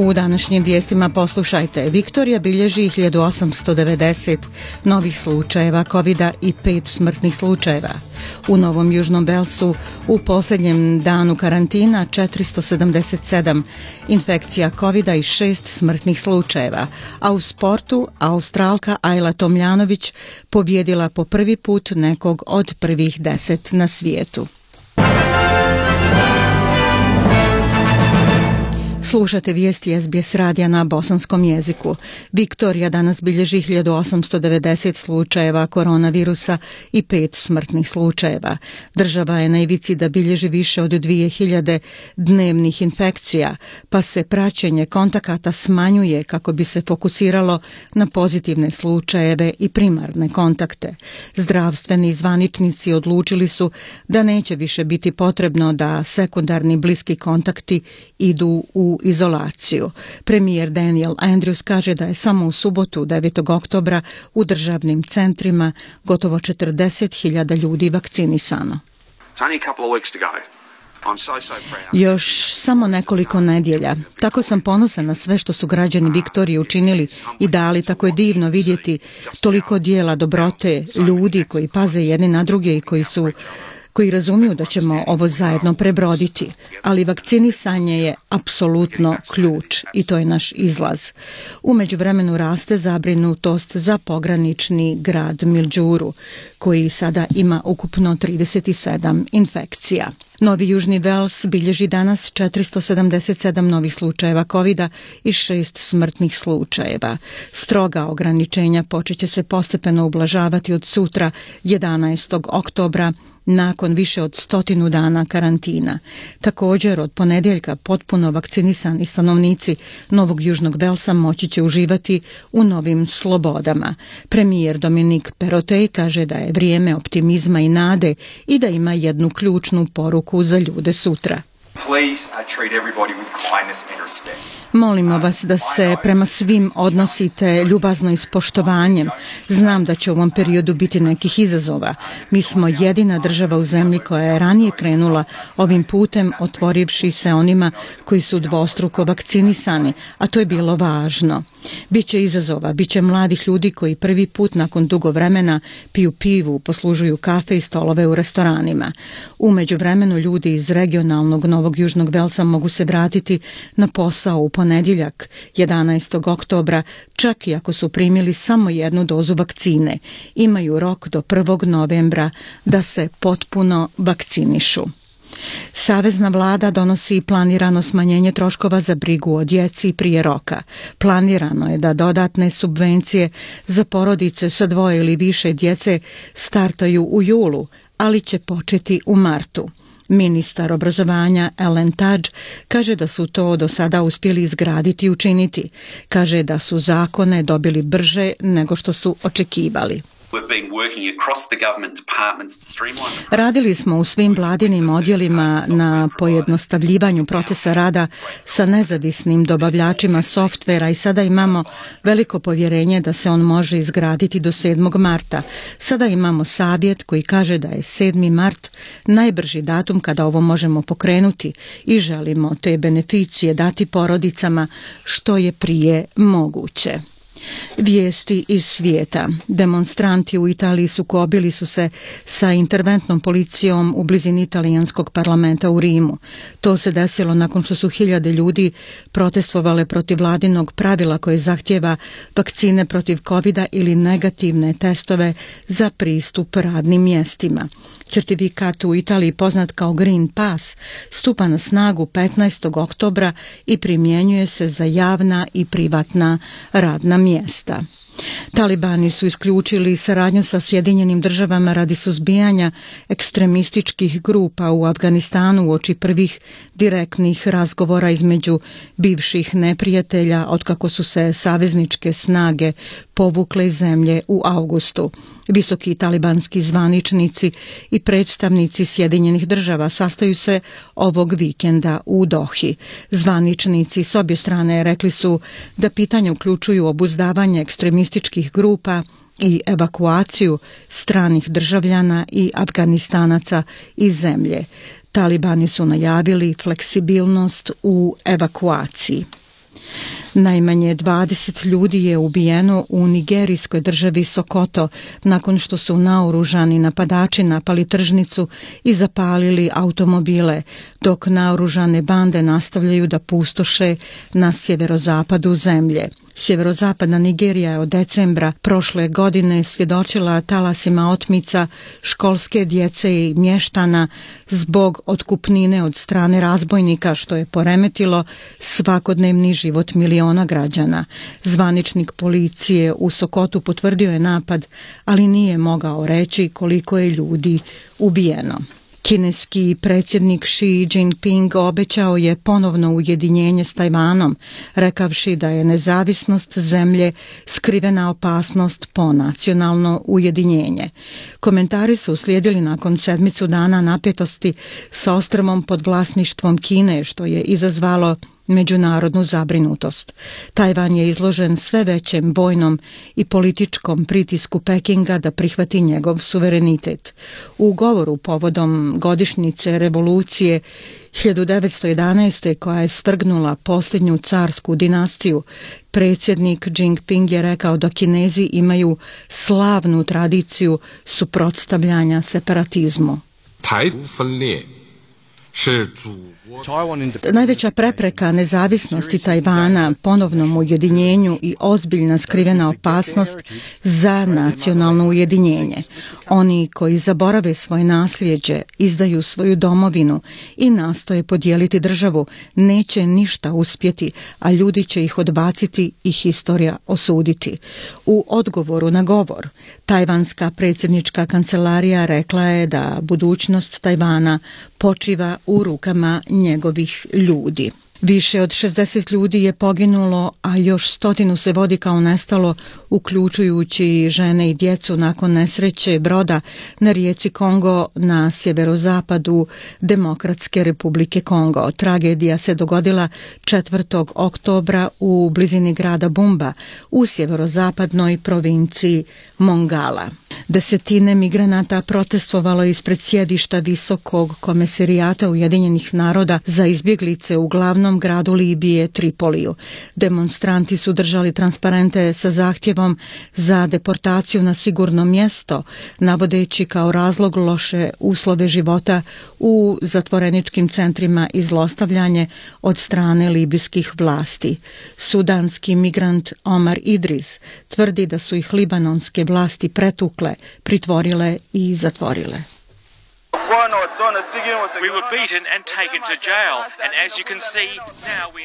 U današnjim vijestima poslušajte. Viktorija bilježi 1890 novih slučajeva covid i pet smrtnih slučajeva. U Novom Južnom Belsu u posljednjem danu karantina 477 infekcija covid i šest smrtnih slučajeva. A u sportu Australka Ajla Tomljanović pobjedila po prvi put nekog od prvih deset na svijetu. Slušate vijesti SBS radija na bosanskom jeziku. Viktorija danas bilježi 1890 slučajeva koronavirusa i pet smrtnih slučajeva. Država je na ivici da bilježi više od 2000 dnevnih infekcija, pa se praćenje kontakata smanjuje kako bi se fokusiralo na pozitivne slučajeve i primarne kontakte. Zdravstveni zvaničnici odlučili su da neće više biti potrebno da sekundarni bliski kontakti idu u izolaciju. Premijer Daniel Andrews kaže da je samo u subotu 9. oktobra u državnim centrima gotovo 40.000 ljudi vakcinisano. Još samo nekoliko nedjelja. Tako sam ponosan na sve što su građani Viktorije učinili i dali. Tako je divno vidjeti toliko dijela dobrote, ljudi koji paze jedni na druge i koji su koji razumiju da ćemo ovo zajedno prebroditi, ali vakcinisanje je apsolutno ključ i to je naš izlaz. U međuvremenu raste zabrinutost za pogranični grad Milđuru, koji sada ima ukupno 37 infekcija. Novi Južni Vels bilježi danas 477 novih slučajeva covid i šest smrtnih slučajeva. Stroga ograničenja počeće se postepeno ublažavati od sutra 11. oktobra nakon više od stotinu dana karantina. Također od ponedjeljka potpuno vakcinisani stanovnici Novog Južnog Velsa moći će uživati u novim slobodama. Premijer Dominik Perotej kaže da je vrijeme optimizma i nade i da ima jednu ključnu poruku za ljude sutra. Molimo vas da se prema svim odnosite ljubazno i s poštovanjem. Znam da će u ovom periodu biti nekih izazova. Mi smo jedina država u zemlji koja je ranije krenula ovim putem otvorivši se onima koji su dvostruko vakcinisani, a to je bilo važno. Biće izazova, biće mladih ljudi koji prvi put nakon dugo vremena piju pivu, poslužuju kafe i stolove u restoranima. Umeđu vremenu ljudi iz regionalnog Novog Južnog Velsa mogu se vratiti na posao u ponedjeljak 11. oktobra, čak i ako su primili samo jednu dozu vakcine, imaju rok do 1. novembra da se potpuno vakcinišu. Savezna vlada donosi i planirano smanjenje troškova za brigu o djeci prije roka. Planirano je da dodatne subvencije za porodice sa dvoje ili više djece startaju u julu, ali će početi u martu. Ministar obrazovanja Ellen Taj kaže da su to do sada uspjeli izgraditi i učiniti. Kaže da su zakone dobili brže nego što su očekivali. Radili smo u svim vladinim odjelima na pojednostavljivanju procesa rada sa nezavisnim dobavljačima softvera i sada imamo veliko povjerenje da se on može izgraditi do 7. marta. Sada imamo savjet koji kaže da je 7. mart najbrži datum kada ovo možemo pokrenuti i želimo te beneficije dati porodicama što je prije moguće. Vijesti iz svijeta. Demonstranti u Italiji sukobili su se sa interventnom policijom u blizini italijanskog parlamenta u Rimu. To se desilo nakon što su hiljade ljudi protestovale protiv vladinog pravila koje zahtjeva vakcine protiv covid ili negativne testove za pristup radnim mjestima. Certifikat u Italiji poznat kao Green Pass stupa na snagu 15. oktobra i primjenjuje se za javna i privatna radna mjesta. Talibani su isključili saradnju sa Sjedinjenim državama radi suzbijanja ekstremističkih grupa u Afganistanu uoči prvih direktnih razgovora između bivših neprijatelja otkako su se savezničke snage povukle iz zemlje u augustu. Visoki talibanski zvaničnici i predstavnici Sjedinjenih država sastaju se ovog vikenda u Dohi. Zvaničnici s obje strane rekli su da pitanje uključuju obuzdavanje ekstremističkih terorističkih grupa i evakuaciju stranih državljana i Afganistanaca iz zemlje. Talibani su najavili fleksibilnost u evakuaciji. Najmanje 20 ljudi je ubijeno u nigerijskoj državi Sokoto nakon što su naoružani napadači napali tržnicu i zapalili automobile, dok naoružane bande nastavljaju da pustoše na sjeverozapadu zemlje. Sjeverozapadna Nigerija je od decembra prošle godine svjedočila talasima otmica školske djece i mještana zbog otkupnine od strane razbojnika što je poremetilo svakodnevni život miliona građana. Zvaničnik policije u Sokotu potvrdio je napad, ali nije mogao reći koliko je ljudi ubijeno. Kineski predsjednik Xi Jinping obećao je ponovno ujedinjenje s Tajvanom, rekavši da je nezavisnost zemlje skrivena opasnost po nacionalno ujedinjenje. Komentari su uslijedili nakon sedmicu dana napetosti s ostrvom pod vlasništvom Kine, što je izazvalo međunarodnu zabrinutost. Tajvan je izložen sve većem vojnom i političkom pritisku Pekinga da prihvati njegov suverenitet. U govoru povodom godišnjice revolucije 1911. koja je svrgnula posljednju carsku dinastiju, predsjednik Jinping je rekao da Kinezi imaju slavnu tradiciju suprotstavljanja separatizmu. Najveća prepreka nezavisnosti Tajvana, ponovnom ujedinjenju i ozbiljna skrivena opasnost za nacionalno ujedinjenje. Oni koji zaborave svoje nasljeđe, izdaju svoju domovinu i nastoje podijeliti državu, neće ništa uspjeti, a ljudi će ih odbaciti i historija osuditi. U odgovoru na govor, tajvanska predsjednička kancelarija rekla je da budućnost Tajvana počiva u rukama njegovih ljudi. Više od 60 ljudi je poginulo, a još stotinu se vodi kao nestalo, uključujući žene i djecu nakon nesreće broda na rijeci Kongo na sjeverozapadu Demokratske republike Kongo. Tragedija se dogodila 4. oktobra u blizini grada Bumba u sjeverozapadnoj provinciji Mongala. Desetine migranata protestovalo ispred sjedišta Visokog komesirijata Ujedinjenih naroda za izbjeglice u glavnom gradu Libije Tripoliju. Demonstranti su držali transparente sa zahtjevom za deportaciju na sigurno mjesto, navodeći kao razlog loše uslove života u zatvoreničkim centrima i zlostavljanje od strane libijskih vlasti. Sudanski migrant Omar Idris tvrdi da su ih libanonske vlasti pretukle pritvorile i zatvorile.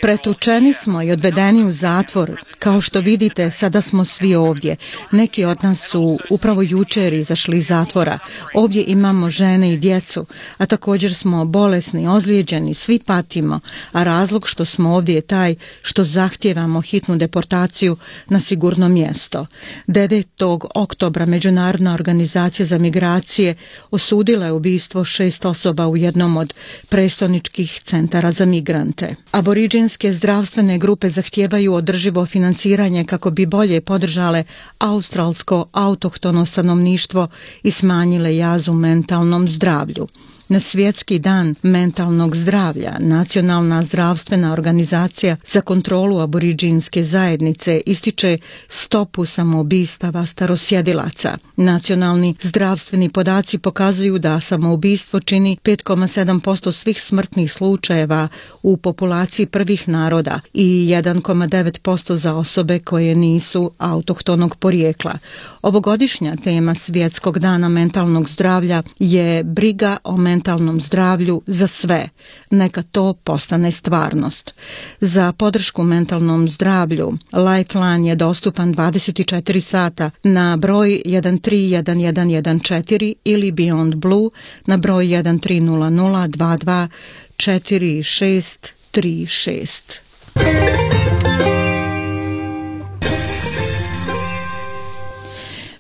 Pretučeni smo i odvedeni u zatvor. Kao što vidite, sada smo svi ovdje. Neki od nas su upravo jučer izašli iz zatvora. Ovdje imamo žene i djecu, a također smo bolesni, ozlijeđeni, svi patimo, a razlog što smo ovdje je taj što zahtijevamo hitnu deportaciju na sigurno mjesto. 9. oktobra Međunarodna organizacija za migracije osudila je ubistvo šest osoba u jednom od prestoničkih centara za migrante. Aboriđinske zdravstvene grupe zahtijevaju održivo financiranje kako bi bolje podržale australsko autohtono stanovništvo i smanjile jaz u mentalnom zdravlju. Na svjetski dan mentalnog zdravlja Nacionalna zdravstvena organizacija za kontrolu aboriđinske zajednice ističe stopu samoubistava starosjedilaca. Nacionalni zdravstveni podaci pokazuju da samoubistvo čini 5,7% svih smrtnih slučajeva u populaciji prvih naroda i 1,9% za osobe koje nisu autohtonog porijekla. Ovogodišnja tema Svjetskog dana mentalnog zdravlja je briga o mentalnom zdravlju za sve. Neka to postane stvarnost. Za podršku mentalnom zdravlju Lifeline je dostupan 24 sata na broj 131114 ili Beyond Blue na broj 1300224636.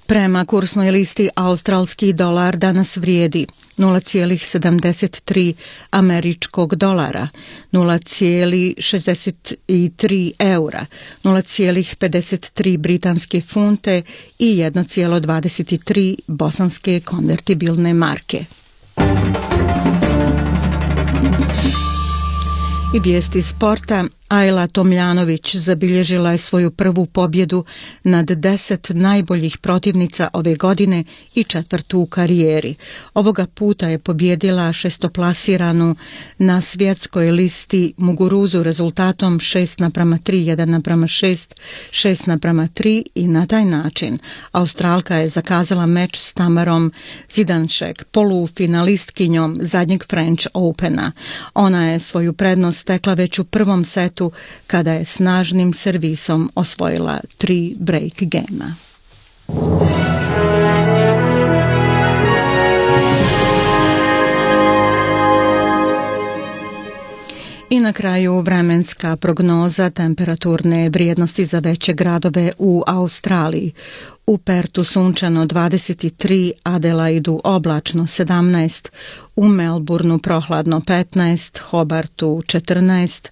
Prema kursnoj listi australski dolar danas vrijedi 0,73 američkog dolara, 0,63 eura, 0,53 britanske funte i 1,23 bosanske konvertibilne marke. I vijesti sporta Ajla Tomljanović zabilježila je svoju prvu pobjedu nad deset najboljih protivnica ove godine i četvrtu u karijeri. Ovoga puta je pobjedila šestoplasiranu na svjetskoj listi Muguruzu rezultatom 6 naprama 3, 1 6, 6 3 i na taj način Australka je zakazala meč s Tamarom Zidanšek, polufinalistkinjom zadnjeg French Opena. Ona je svoju prednost stekla već u prvom setu kada je snažnim servisom osvojila tri break gema. I na kraju vremenska prognoza temperaturne vrijednosti za veće gradove u Australiji. U Pertu sunčano 23, Adelaidu oblačno 17, u Melbourneu prohladno 15, Hobartu 14,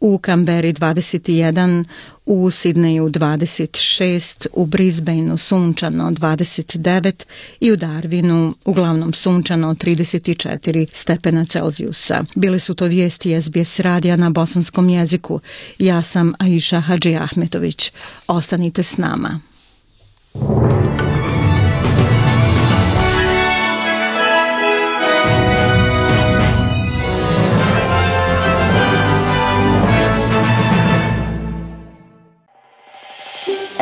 u Kamberi 21, u Sidneju 26, u Brisbaneu sunčano 29 i u Darwinu uglavnom sunčano 34 stepena Celzijusa. Bile su to vijesti SBS radija na bosanskom jeziku. Ja sam Aisha Hadži Ahmetović. Ostanite s nama.